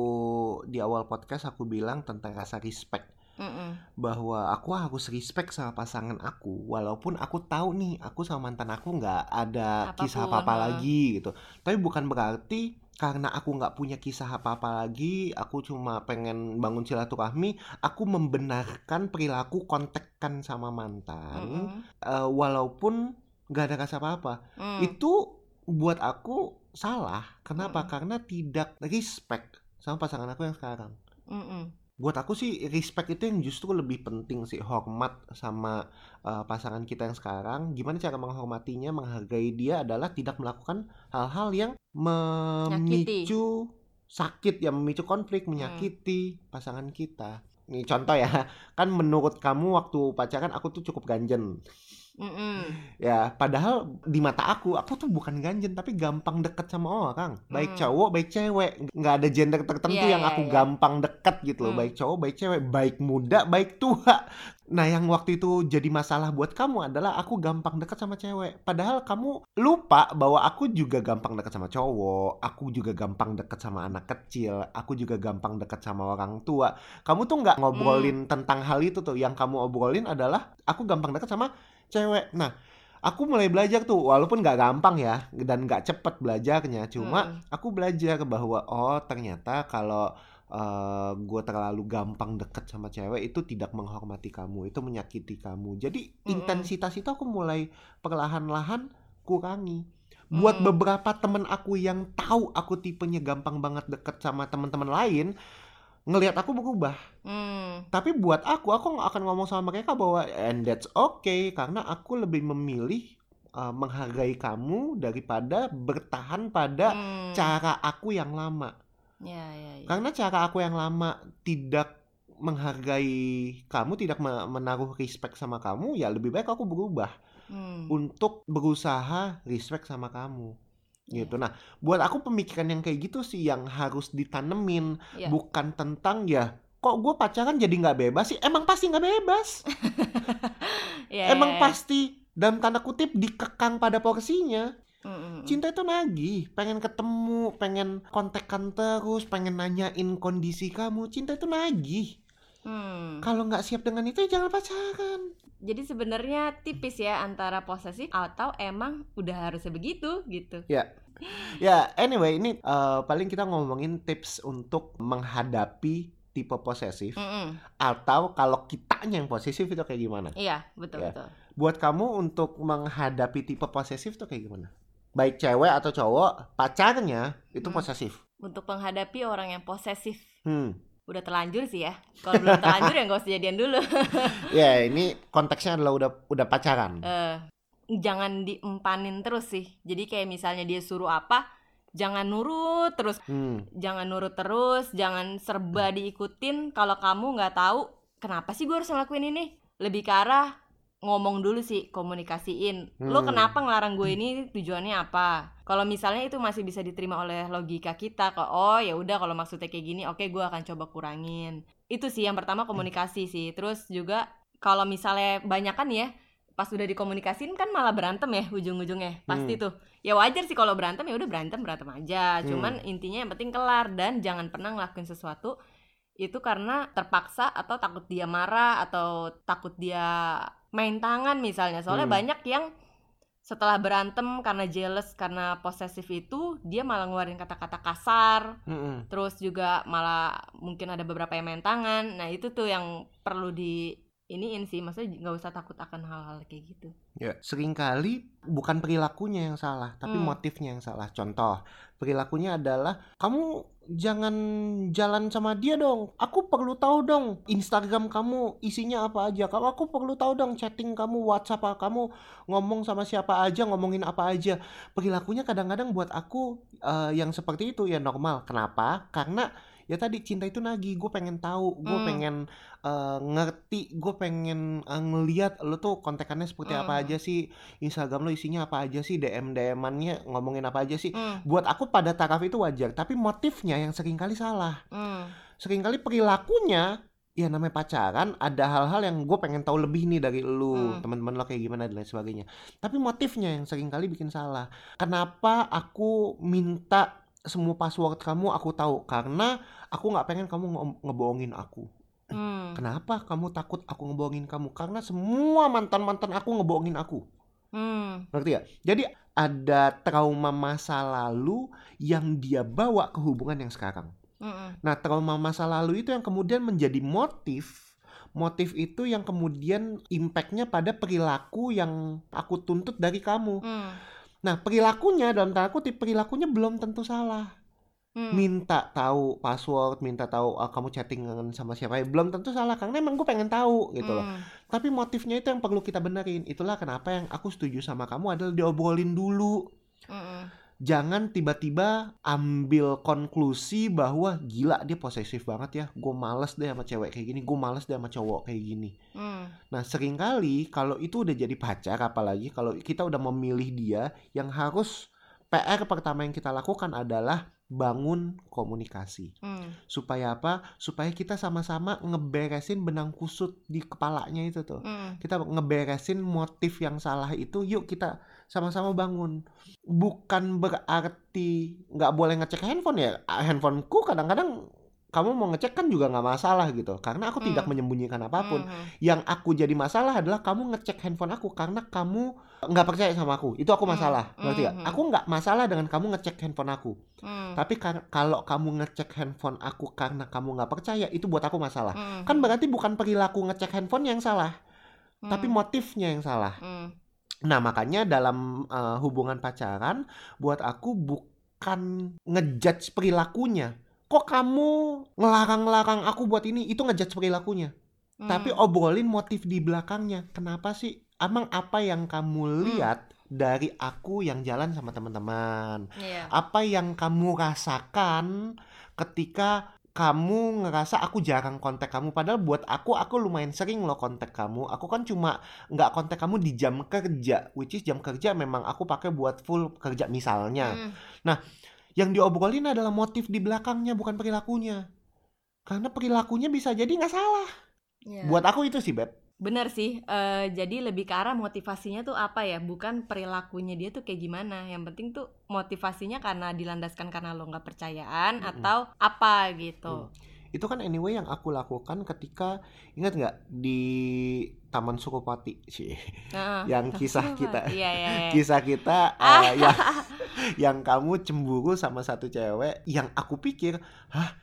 di awal podcast aku bilang tentang rasa respect Mm-mm. bahwa aku harus respect sama pasangan aku walaupun aku tahu nih aku sama mantan aku nggak ada Apa pun, kisah apa apa lagi gitu tapi bukan berarti karena aku nggak punya kisah apa apa lagi aku cuma pengen bangun silaturahmi aku membenarkan perilaku kontekkan sama mantan Mm-mm. eh, walaupun nggak ada rasa apa apa Mm. itu buat aku salah kenapa Mm-mm. karena tidak respect sama pasangan aku yang sekarang Mm-mm. Buat aku sih respect itu yang justru lebih penting sih hormat sama uh, pasangan kita yang sekarang. Gimana cara menghormatinya menghargai dia adalah tidak melakukan hal-hal yang memicu sakit yang memicu konflik menyakiti pasangan kita. Nih contoh ya. Kan menurut kamu waktu pacaran aku tuh cukup ganjen Mm-mm. ya padahal di mata aku aku tuh bukan ganjen tapi gampang deket sama orang. Baik Hmm. cowok baik cewek. Nggak ada gender tertentu Iya, yang iya, aku iya. gampang deket gitu loh. Hmm. baik cowok baik cewek. Baik muda baik tua. Nah yang waktu itu jadi masalah buat kamu adalah aku gampang deket sama cewek. Padahal kamu lupa bahwa aku juga gampang deket sama cowok. Aku juga gampang deket sama anak kecil. Aku juga gampang deket sama orang tua. Kamu tuh nggak ngobrolin tentang hal itu tuh. Yang kamu obrolin adalah aku gampang deket sama cewek nah aku mulai belajar tuh walaupun nggak gampang ya dan nggak cepet belajarnya cuma Mm. aku belajar bahwa oh ternyata kalau gue terlalu gampang deket sama cewek itu tidak menghormati kamu itu menyakiti kamu jadi Mm-mm. intensitas itu aku mulai perlahan-lahan kurangi buat Mm. beberapa temen aku yang tahu aku tipenya gampang banget deket sama teman-teman lain ngelihat aku berubah Mm. tapi buat aku aku nggak akan ngomong sama mereka bahwa and that's okay karena aku lebih memilih uh, menghargai kamu daripada bertahan pada Mm. cara aku yang lama Ya, ya, ya. karena cara aku yang lama tidak menghargai kamu tidak me- menaruh respect sama kamu ya lebih baik aku berubah Mm. untuk berusaha respect sama kamu gitu. Nah, buat aku pemikiran yang kayak gitu sih yang harus ditanemin, Iya. bukan tentang ya kok gue pacaran jadi nggak bebas sih? Emang pasti nggak bebas. Iya, Emang iya, iya. pasti dalam tanda kutip dikekang pada porsinya. Mm-mm. Cinta itu nagih, pengen ketemu, pengen kontekan terus, pengen nanyain kondisi kamu. Cinta itu nagih. Hmm. Kalau nggak siap dengan itu ya jangan pacaran. Jadi sebenarnya tipis ya antara posesif atau emang udah harusnya begitu gitu. Ya, anyway, ini eh, paling kita ngomongin tips untuk menghadapi tipe posesif Mm-mm. atau kalau kitanya yang posesif itu kayak gimana? Iya, betul Ya. betul. Buat kamu untuk menghadapi tipe posesif tuh kayak gimana? Baik cewek atau cowok, pacarnya itu Hmm. posesif. Untuk menghadapi orang yang posesif Hmm. udah terlanjur sih ya. Kalau belum terlanjur ya nggak usah jadian dulu. Ya, ini konteksnya adalah udah udah pacaran. Eh, jangan diempanin terus sih. Jadi kayak misalnya dia suruh apa, jangan nurut terus. Hmm. Jangan nurut terus, jangan serba diikutin. Kalau kamu nggak tahu kenapa sih gue harus ngelakuin ini, lebih ke arah ngomong dulu sih, komunikasiin. Lo Hmm. kenapa ngelarang gue ini? Tujuannya apa? Kalau misalnya itu masih bisa diterima oleh logika kita, kok oh ya udah kalau maksudnya kayak gini, oke gue akan coba kurangin. Itu sih yang pertama komunikasi sih. Terus juga kalau misalnya banyak kan ya, pas udah dikomunikasin kan malah berantem ya ujung-ujungnya. Pasti tuh. Ya wajar sih kalau berantem ya udah berantem berantem aja. Cuman intinya yang penting kelar dan jangan pernah ngelakuin sesuatu itu karena terpaksa atau takut dia marah atau takut dia main tangan misalnya. Soalnya Hmm. banyak yang setelah berantem karena jealous karena posesif itu dia malah ngeluarin kata-kata kasar. Mm-mm. terus juga malah mungkin ada beberapa yang main tangan. Nah itu tuh yang perlu di iniin sih maksudnya nggak usah takut akan hal-hal kayak gitu Ya, sering kali bukan perilakunya yang salah, tapi Hmm. motifnya yang salah. Contoh, perilakunya adalah kamu jangan jalan sama dia dong. Aku perlu tahu dong Instagram kamu isinya apa aja. Kalau aku perlu tahu dong chatting kamu, WhatsApp kamu ngomong sama siapa aja, ngomongin apa aja. Perilakunya kadang-kadang buat aku eh, yang seperti itu ya normal. Kenapa? Karena ya tadi cinta itu nagih. Gue pengen tahu, gue Hmm. pengen eh, ngerti, gue pengen eh, ngeliat lo tuh kontekannya seperti apa Hmm. aja sih, Instagram lo isinya apa aja sih, DM DM-annya ngomongin apa aja sih. Hmm, Buat aku pada taraf itu wajar, tapi motifnya yang sering kali salah. hmm, Seringkali perilakunya ya namanya pacaran ada hal-hal yang gue pengen tahu lebih nih dari lu Hmm. teman-teman lo kayak gimana dan lain sebagainya tapi motifnya yang sering kali bikin salah kenapa aku minta semua password kamu aku tahu karena aku nggak pengen kamu nge- ngebohongin aku hmm, Kenapa kamu takut aku ngebohongin kamu? Karena semua mantan-mantan aku ngebohongin aku. hmm, Ngerti ya? Jadi ada trauma masa lalu yang dia bawa ke hubungan yang sekarang. hmm, Nah, trauma masa lalu itu yang kemudian menjadi motif. Motif itu yang kemudian impactnya pada perilaku yang aku tuntut dari kamu. hmm, Nah, perilakunya dalam tanda kutip perilakunya belum tentu salah. hmm, Minta tahu password, minta tahu ah, kamu chattingan sama siapa, ya belum tentu salah karena emang gue pengen tahu gitu loh. hmm, Tapi motifnya itu yang perlu kita benerin. Itulah kenapa yang aku setuju sama kamu adalah diobrolin dulu. hmm, Jangan tiba-tiba ambil konklusi bahwa gila dia posesif banget ya. Gue males deh sama cewek kayak gini. Gue males deh sama cowok kayak gini. hmm, Nah sering kali kalau itu udah jadi pacar apalagi kalau kita udah memilih dia yang harus PR pertama yang kita lakukan adalah bangun komunikasi. hmm, Supaya apa? Supaya kita sama-sama ngeberesin benang kusut di kepalanya itu tuh hmm, kita ngeberesin motif yang salah itu yuk kita sama-sama bangun. Bukan berarti nggak boleh ngecek handphone ya. Handphoneku kadang-kadang kamu mau ngecek kan juga nggak masalah gitu. Karena aku Hmm. tidak menyembunyikan apa pun. Hmm, yang aku jadi masalah adalah kamu ngecek handphone aku karena kamu nggak percaya sama aku. Itu aku Hmm, masalah ngerti ya hmm. aku nggak masalah dengan kamu ngecek handphone aku. Hmm, tapi kar- kalau kamu ngecek handphone aku karena kamu nggak percaya itu buat aku masalah. Hmm, kan berarti bukan perilaku ngecek handphone yang salah hmm, tapi motifnya yang salah. hmm, Nah, makanya dalam uh, hubungan pacaran buat aku bukan ngejudge perilakunya. Kok kamu ngelarang-larang aku buat ini? Itu ngejudge perilakunya. hmm, Tapi obrolin motif di belakangnya. Kenapa sih? Emang apa yang kamu lihat dari aku yang jalan sama teman-teman? iya, Apa yang kamu rasakan ketika kamu ngerasa aku jarang kontak kamu. Padahal buat aku aku lumayan sering loh kontak kamu. Aku kan cuma nggak kontak kamu di jam kerja which is jam kerja memang aku pakai buat full kerja misalnya. Hmm. yang diobrolin adalah motif di belakangnya bukan perilakunya. Karena perilakunya bisa jadi nggak salah. Iya. buat aku itu sih beb Bener sih, eh, jadi lebih ke arah motivasinya tuh apa ya, bukan perilakunya dia tuh kayak gimana. Yang penting tuh motivasinya karena dilandaskan karena lo nggak percayaan Mm-mm. atau apa gitu. itu kan anyway yang aku lakukan ketika ingat nggak di Taman Suropati sih Heeh. yang kisah kita Iya, iya, iya. kisah kita eh, yang yang kamu cemburu sama satu cewek yang aku pikir hah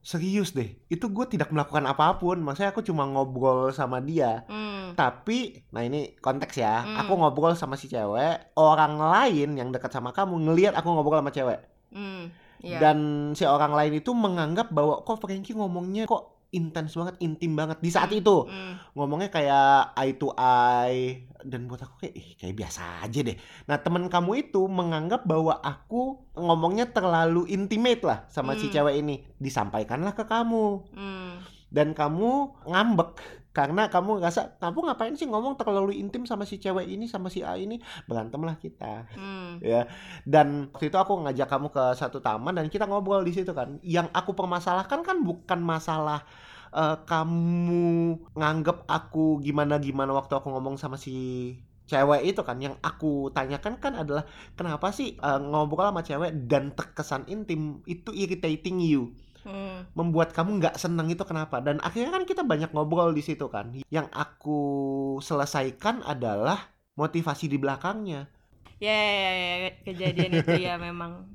serius deh itu gue tidak melakukan apa pun maksudnya aku cuma ngobrol sama dia Hmm. tapi nah ini konteks ya Hmm. aku ngobrol sama si cewek orang lain yang dekat sama kamu ngelihat aku ngobrol sama cewek Hmm. Iya. dan si orang lain itu menganggap bahwa kok Frankie ngomongnya kok intens banget intim banget di saat itu Hmm. ngomongnya kayak eye to eye dan buat aku kayak "Ih, kayak biasa aja deh. Nah teman kamu itu menganggap bahwa aku ngomongnya terlalu intimate lah sama si Hmm. cewek ini. Disampaikanlah ke kamu Hmm. dan kamu ngambek karena kamu ngerasa kamu ngapain sih ngomong terlalu intim sama si cewek ini sama si A ini? Berantemlah kita. Hmm. ya. Dan waktu itu aku ngajak kamu ke satu taman dan kita ngobrol di situ kan. Yang aku permasalahkan kan bukan masalah eh, kamu nganggep aku gimana gimana waktu aku ngomong sama si cewek itu kan. Yang aku tanyakan kan adalah kenapa sih eh, ngobrol sama cewek dan terkesan intim? Itu irritating you Hmm. membuat kamu nggak seneng itu kenapa dan akhirnya kan kita banyak ngobrol di situ kan yang aku selesaikan adalah motivasi di belakangnya Ya, ya, ya, ya, kejadian itu ya memang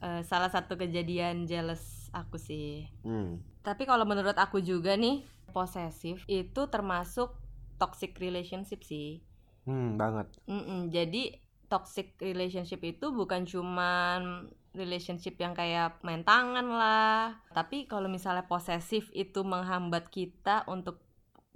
eh, salah satu kejadian jealous aku sih. Hmm. Tapi kalau menurut aku juga nih, posesif itu termasuk toxic relationship sih. Hmm, banget Mm-mm, jadi toxic relationship itu bukan cuman relationship yang kayak main tangan lah, tapi kalau misalnya posesif itu menghambat kita untuk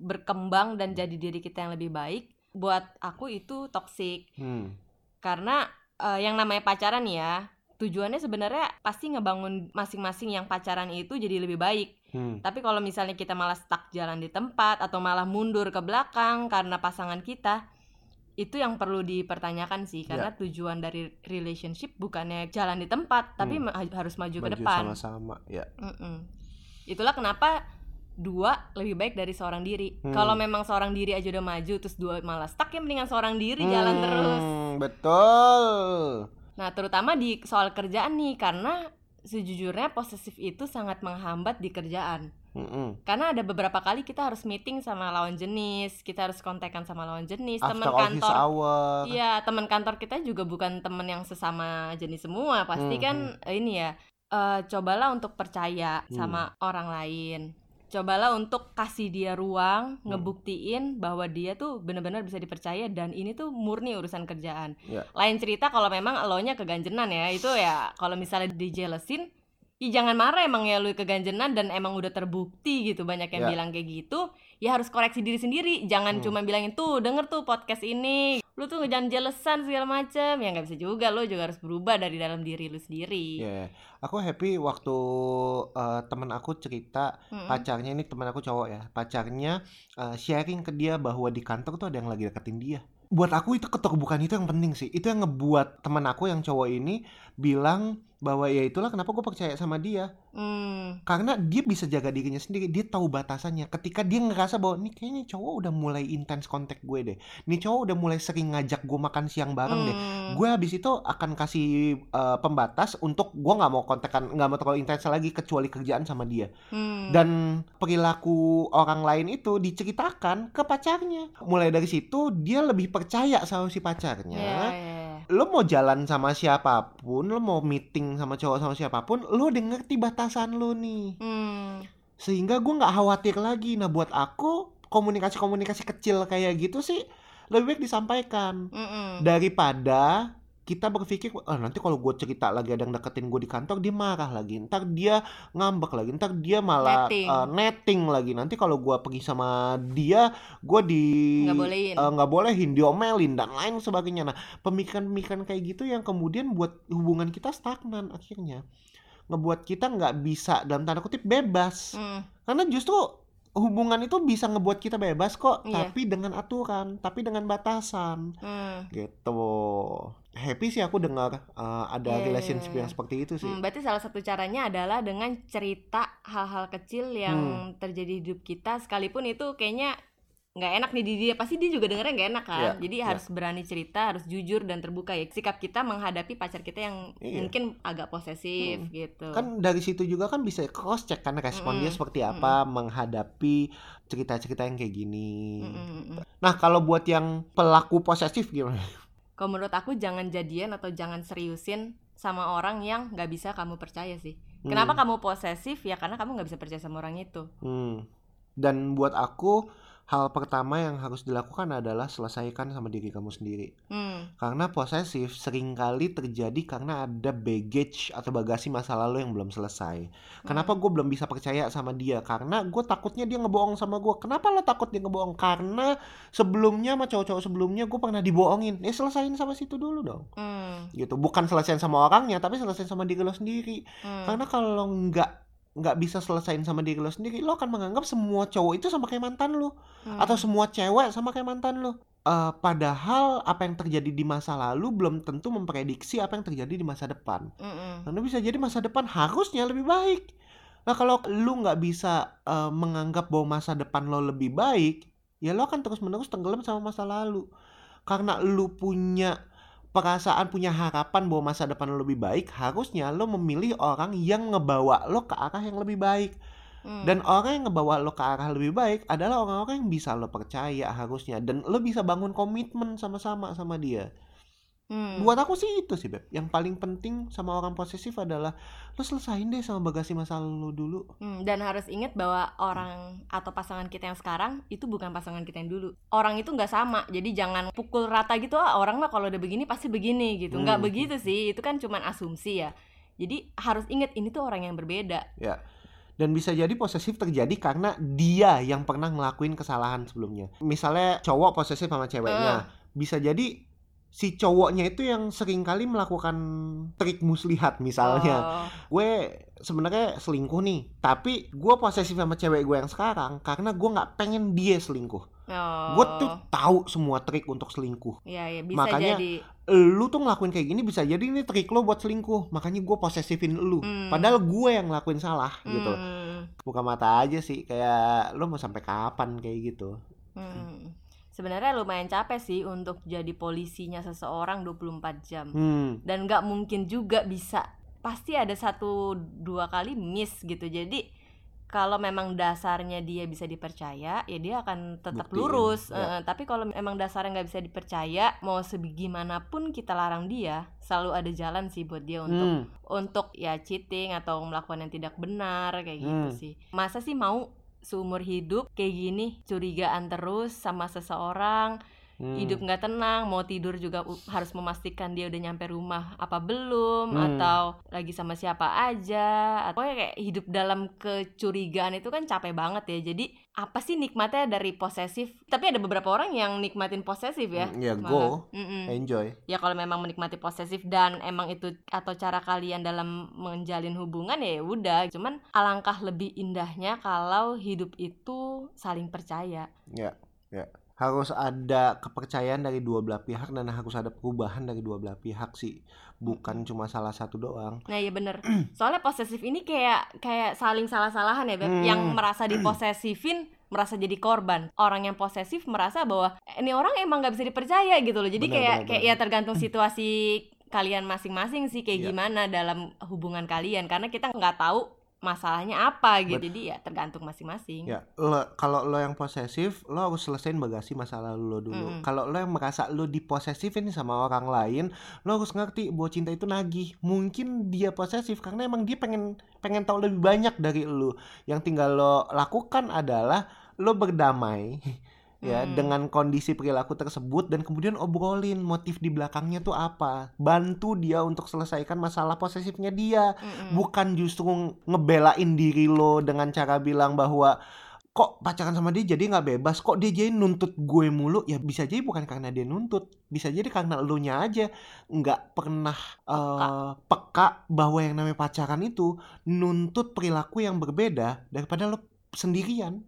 berkembang dan jadi diri kita yang lebih baik, buat aku itu toxic Hmm. karena eh, yang namanya pacaran ya tujuannya sebenarnya pasti ngebangun masing-masing yang pacaran itu jadi lebih baik. Hmm. Tapi kalau misalnya kita malah stuck jalan di tempat atau malah mundur ke belakang karena pasangan kita, itu yang perlu dipertanyakan sih karena tujuan dari relationship bukannya jalan di tempat, tapi Hmm. ma- harus maju, ke Maju depan. sama-sama ya Mm-mm. Itulah kenapa dua lebih baik dari seorang diri. Hmm. Kalau memang seorang diri aja udah maju terus dua malah stuck ya mendingan seorang diri jalan Hmm, terus. betul Nah, terutama di soal kerjaan nih karena sejujurnya posesif itu sangat menghambat di kerjaan. Mm-mm. Karena ada beberapa kali kita harus meeting sama lawan jenis, kita harus kontekan sama lawan jenis, teman kantor. Iya, teman kantor kita juga bukan teman yang sesama jenis semua. Pasti Hmm, kan eh, ini ya. eh, cobalah untuk percaya Hmm. sama orang lain. Cobalah untuk kasih dia ruang, Hmm. ngebuktiin bahwa dia tuh benar-benar bisa dipercaya dan ini tuh murni urusan kerjaan. Ya. Lain cerita kalau memang elonya keganjenan ya, itu ya kalau misalnya dijelesin, ya jangan marah emang ya lu keganjenan dan emang udah terbukti gitu banyak yang Ya. bilang kayak gitu, ya harus koreksi diri sendiri. Jangan Hmm. cuma bilangin tuh denger tuh podcast ini, lu tuh jangan jelesan segala macem, ya nggak bisa juga, lu juga harus berubah dari dalam diri lu sendiri. Ya, aku happy waktu eh, temen aku cerita Mm-mm. pacarnya ini temen aku cowok ya, pacarnya eh, sharing ke dia bahwa di kantor tuh ada yang lagi deketin dia. Buat aku itu keterbukaan itu yang penting sih. Itu yang ngebuat temen aku yang cowok ini bilang bahwa ya itulah kenapa gue percaya sama dia. Hmm, Karena dia bisa jaga dirinya sendiri, dia tahu batasannya. Ketika dia ngerasa bahwa nih kayaknya cowok udah mulai intens kontak gue deh. Nih cowok udah mulai sering ngajak gue makan siang bareng deh hmm, gue habis itu akan kasih uh, pembatas untuk gue nggak mau kontekan nggak mau terlalu intens lagi kecuali kerjaan sama dia hmm. dan perilaku orang lain itu diceritakan ke pacarnya mulai dari situ dia lebih percaya sama si pacarnya Ya, ya, ya. Lo mau jalan sama siapa pun lo mau meeting sama cowok sama siapa pun lo udah ngerti batasan lo nih. Hmm, sehingga gue nggak khawatir lagi. Nah buat aku komunikasi-komunikasi kecil kayak gitu sih lebih baik disampaikan. Mm-mm. daripada kita berpikir ah nanti kalau gue cerita lagi ada yang deketin gue di kantor dia marah lagi ntar dia ngambek lagi ntar dia malah Netting. eh, netting lagi nanti kalau gue pergi sama dia gue di Nggak bolehin. eh, nggak bolehin diomelin dan lain sebagainya nah pemikiran-pemikiran kayak gitu yang kemudian buat hubungan kita stagnan akhirnya ngebuat kita nggak bisa dalam tanda kutip bebas. Hmm. Karena justru hubungan itu bisa ngebuat kita bebas kok, Iya. tapi dengan aturan, tapi dengan batasan. Hmm. Gitu. Happy sih aku dengar uh, ada Iya, iya, relationship iya. yang seperti itu sih. Hmm, berarti salah satu caranya adalah dengan cerita hal-hal kecil yang Hmm. terjadi di hidup kita sekalipun itu kayaknya nggak enak nih di dia pasti dia juga dengernya nggak enak kan Iya, jadi iya. harus berani cerita harus jujur dan terbuka ya sikap kita menghadapi pacar kita yang Iya. mungkin agak posesif Hmm. gitu Kan dari situ juga kan bisa cross check kan respon dia Mm-mm. seperti apa menghadapi cerita-cerita yang kayak gini. Mm, mm, mm, mm. Nah, kalau buat yang pelaku posesif gimana? Kalau menurut aku jangan jadian atau jangan seriusin sama orang yang nggak bisa kamu percaya sih kenapa Hmm. kamu posesif ya karena kamu nggak bisa percaya sama orang itu Hmm. Dan buat aku hal pertama yang harus dilakukan adalah selesaikan sama diri kamu sendiri. hmm. Karena posesif sering kali terjadi karena ada baggage atau bagasi masa lalu yang belum selesai. Kenapa gue belum bisa percaya sama dia? Karena gue takutnya dia ngebohong sama gue. Kenapa lo takut dia ngebohong? Karena sebelumnya sama cowok-cowok sebelumnya gue pernah dibohongin. Ya selesain sama situ dulu dong. Hmm. Gitu. Bukan selesain sama orangnya, tapi selesain sama diri lo sendiri. Hmm. Karena kalau nggak nggak bisa selesain sama diri lo sendiri, lo akan menganggap semua cowok itu sama kayak mantan lo, Hmm. atau semua cewek sama kayak mantan lo. Eh, padahal apa yang terjadi di masa lalu belum tentu memprediksi apa yang terjadi di masa depan. Mm-mm. Karena bisa jadi masa depan harusnya lebih baik. Nah kalau lu nggak bisa eh, menganggap bahwa masa depan lo lebih baik, ya lo akan terus-menerus tenggelam sama masa lalu. Karena lu punya perasaan, punya harapan bahwa masa depan lo lebih baik, harusnya lo memilih orang yang ngebawa lo ke arah yang lebih baik. Hmm. Dan orang yang ngebawa lo ke arah lebih baik adalah orang-orang yang bisa lo percaya harusnya. Dan lo bisa bangun komitmen sama-sama sama dia. Hmm. Buat aku sih itu sih Beb. Yang paling penting sama orang posesif adalah lo selesain deh sama bagasi masa lalu dulu. Hmm, dan harus ingat bahwa orang atau pasangan kita yang sekarang itu bukan pasangan kita yang dulu. Orang itu nggak sama, jadi jangan pukul rata gitu. Ah, orang mah kalau udah begini pasti begini gitu. Nggak Hmm. begitu sih, itu kan cuman asumsi ya. Jadi harus ingat ini tuh orang yang berbeda. Dan bisa jadi posesif terjadi karena dia yang pernah ngelakuin kesalahan sebelumnya. Misalnya cowok posesif sama ceweknya. Bisa jadi si cowoknya itu yang sering kali melakukan trik muslihat misalnya. Oh, gue sebenarnya selingkuh nih tapi gue posesif sama cewek gue yang sekarang karena gue nggak pengen dia selingkuh oh. gue tuh tahu semua trik untuk selingkuh ya, ya bisa Makanya- jadi. lu tuh ngelakuin kayak gini bisa jadi ini trik lo buat selingkuh makanya gue posesifin lu Hmm. padahal gue yang ngelakuin salah gitu Hmm, buka mata aja sih kayak lo mau sampai kapan kayak gitu hmm. Sebenarnya lumayan capek sih untuk jadi polisinya seseorang 24 jam. hmm dan nggak mungkin juga bisa pasti ada satu dua kali miss gitu jadi kalau memang dasarnya dia bisa dipercaya ya dia akan tetap Buktiin, lurus ya. Eh, tapi kalau memang dasarnya nggak bisa dipercaya mau sebegimanapun kita larang dia selalu ada jalan sih buat dia untuk Hmm. untuk ya cheating atau melakukan yang tidak benar kayak gitu Hmm. sih masa sih mau seumur hidup kayak gini curigaan terus sama seseorang Hmm. hidup nggak tenang mau tidur juga harus memastikan dia udah nyampe rumah apa belum Hmm. atau lagi sama siapa aja atau kayak hidup dalam kecurigaan itu kan capek banget ya jadi apa sih nikmatnya dari posesif tapi ada beberapa orang yang nikmatin posesif ya Hmm, ya malah. go Mm-mm. enjoy ya kalau memang menikmati posesif dan emang itu atau cara kalian dalam menjalin hubungan ya udah cuman alangkah lebih indahnya kalau hidup itu saling percaya Ya, ya. Harus ada kepercayaan dari dua belah pihak dan harus ada perubahan dari dua belah pihak sih. Bukan cuma salah satu doang. Nah iya bener Soalnya posesif ini kayak kayak saling salah-salahan ya Beb Hmm. Yang merasa diposesifin merasa jadi korban Orang yang posesif merasa bahwa "Eh, Ini orang emang gak bisa dipercaya gitu loh Jadi Benar, kayak benar, kayak ya tergantung situasi kalian masing-masing sih Kayak Iya. gimana dalam hubungan kalian Karena kita nggak tahu masalahnya apa gitu Bet- Jadi ya tergantung masing-masing Ya, lo kalau lo yang posesif, lo harus selesaiin bagasi masa lalu lo dulu. Mm-mm. Kalau lo yang merasa lo diposesifin sama orang lain, lo harus ngerti bahwa cinta itu nagih. Mungkin dia posesif karena emang dia pengen pengen tahu lebih banyak dari lo. Yang tinggal lo lakukan adalah lo berdamai ya Hmm. dengan kondisi perilaku tersebut dan kemudian obrolin motif di belakangnya tuh apa. Bantu dia untuk selesaikan masalah posesifnya dia. Mm-mm. bukan justru ngebelain diri lo dengan cara bilang bahwa kok pacaran sama dia jadi nggak bebas? Kok dia jadi nuntut gue mulu? Ya bisa jadi bukan karena dia nuntut. Bisa jadi karena elunya aja. Nggak pernah eh, peka bahwa yang namanya pacaran itu nuntut perilaku yang berbeda daripada lo sendirian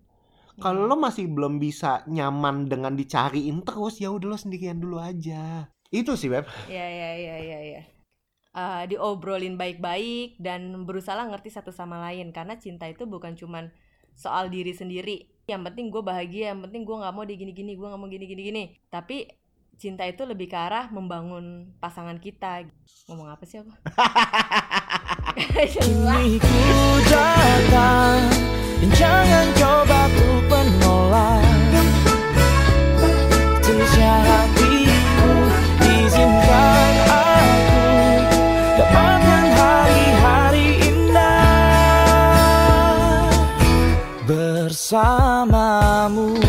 kalau lo masih belum bisa nyaman dengan dicariin terus ya udah lo sendirian dulu aja. Itu sih beb. Ya ya ya ya ya Eh, diobrolin baik-baik dan berusaha ngerti satu sama lain. Karena cinta itu bukan cuman soal diri sendiri. Yang penting gue bahagia yang penting gue nggak mau di gini-gini gue nggak mau gini-gini gini. Tapi cinta itu lebih ke arah membangun pasangan kita. Ngomong apa sih aku. Kini ku datang Jangan coba ku menolak. Terusnya hatiku Izinkan aku Dapatkan hari-hari indah Bersamamu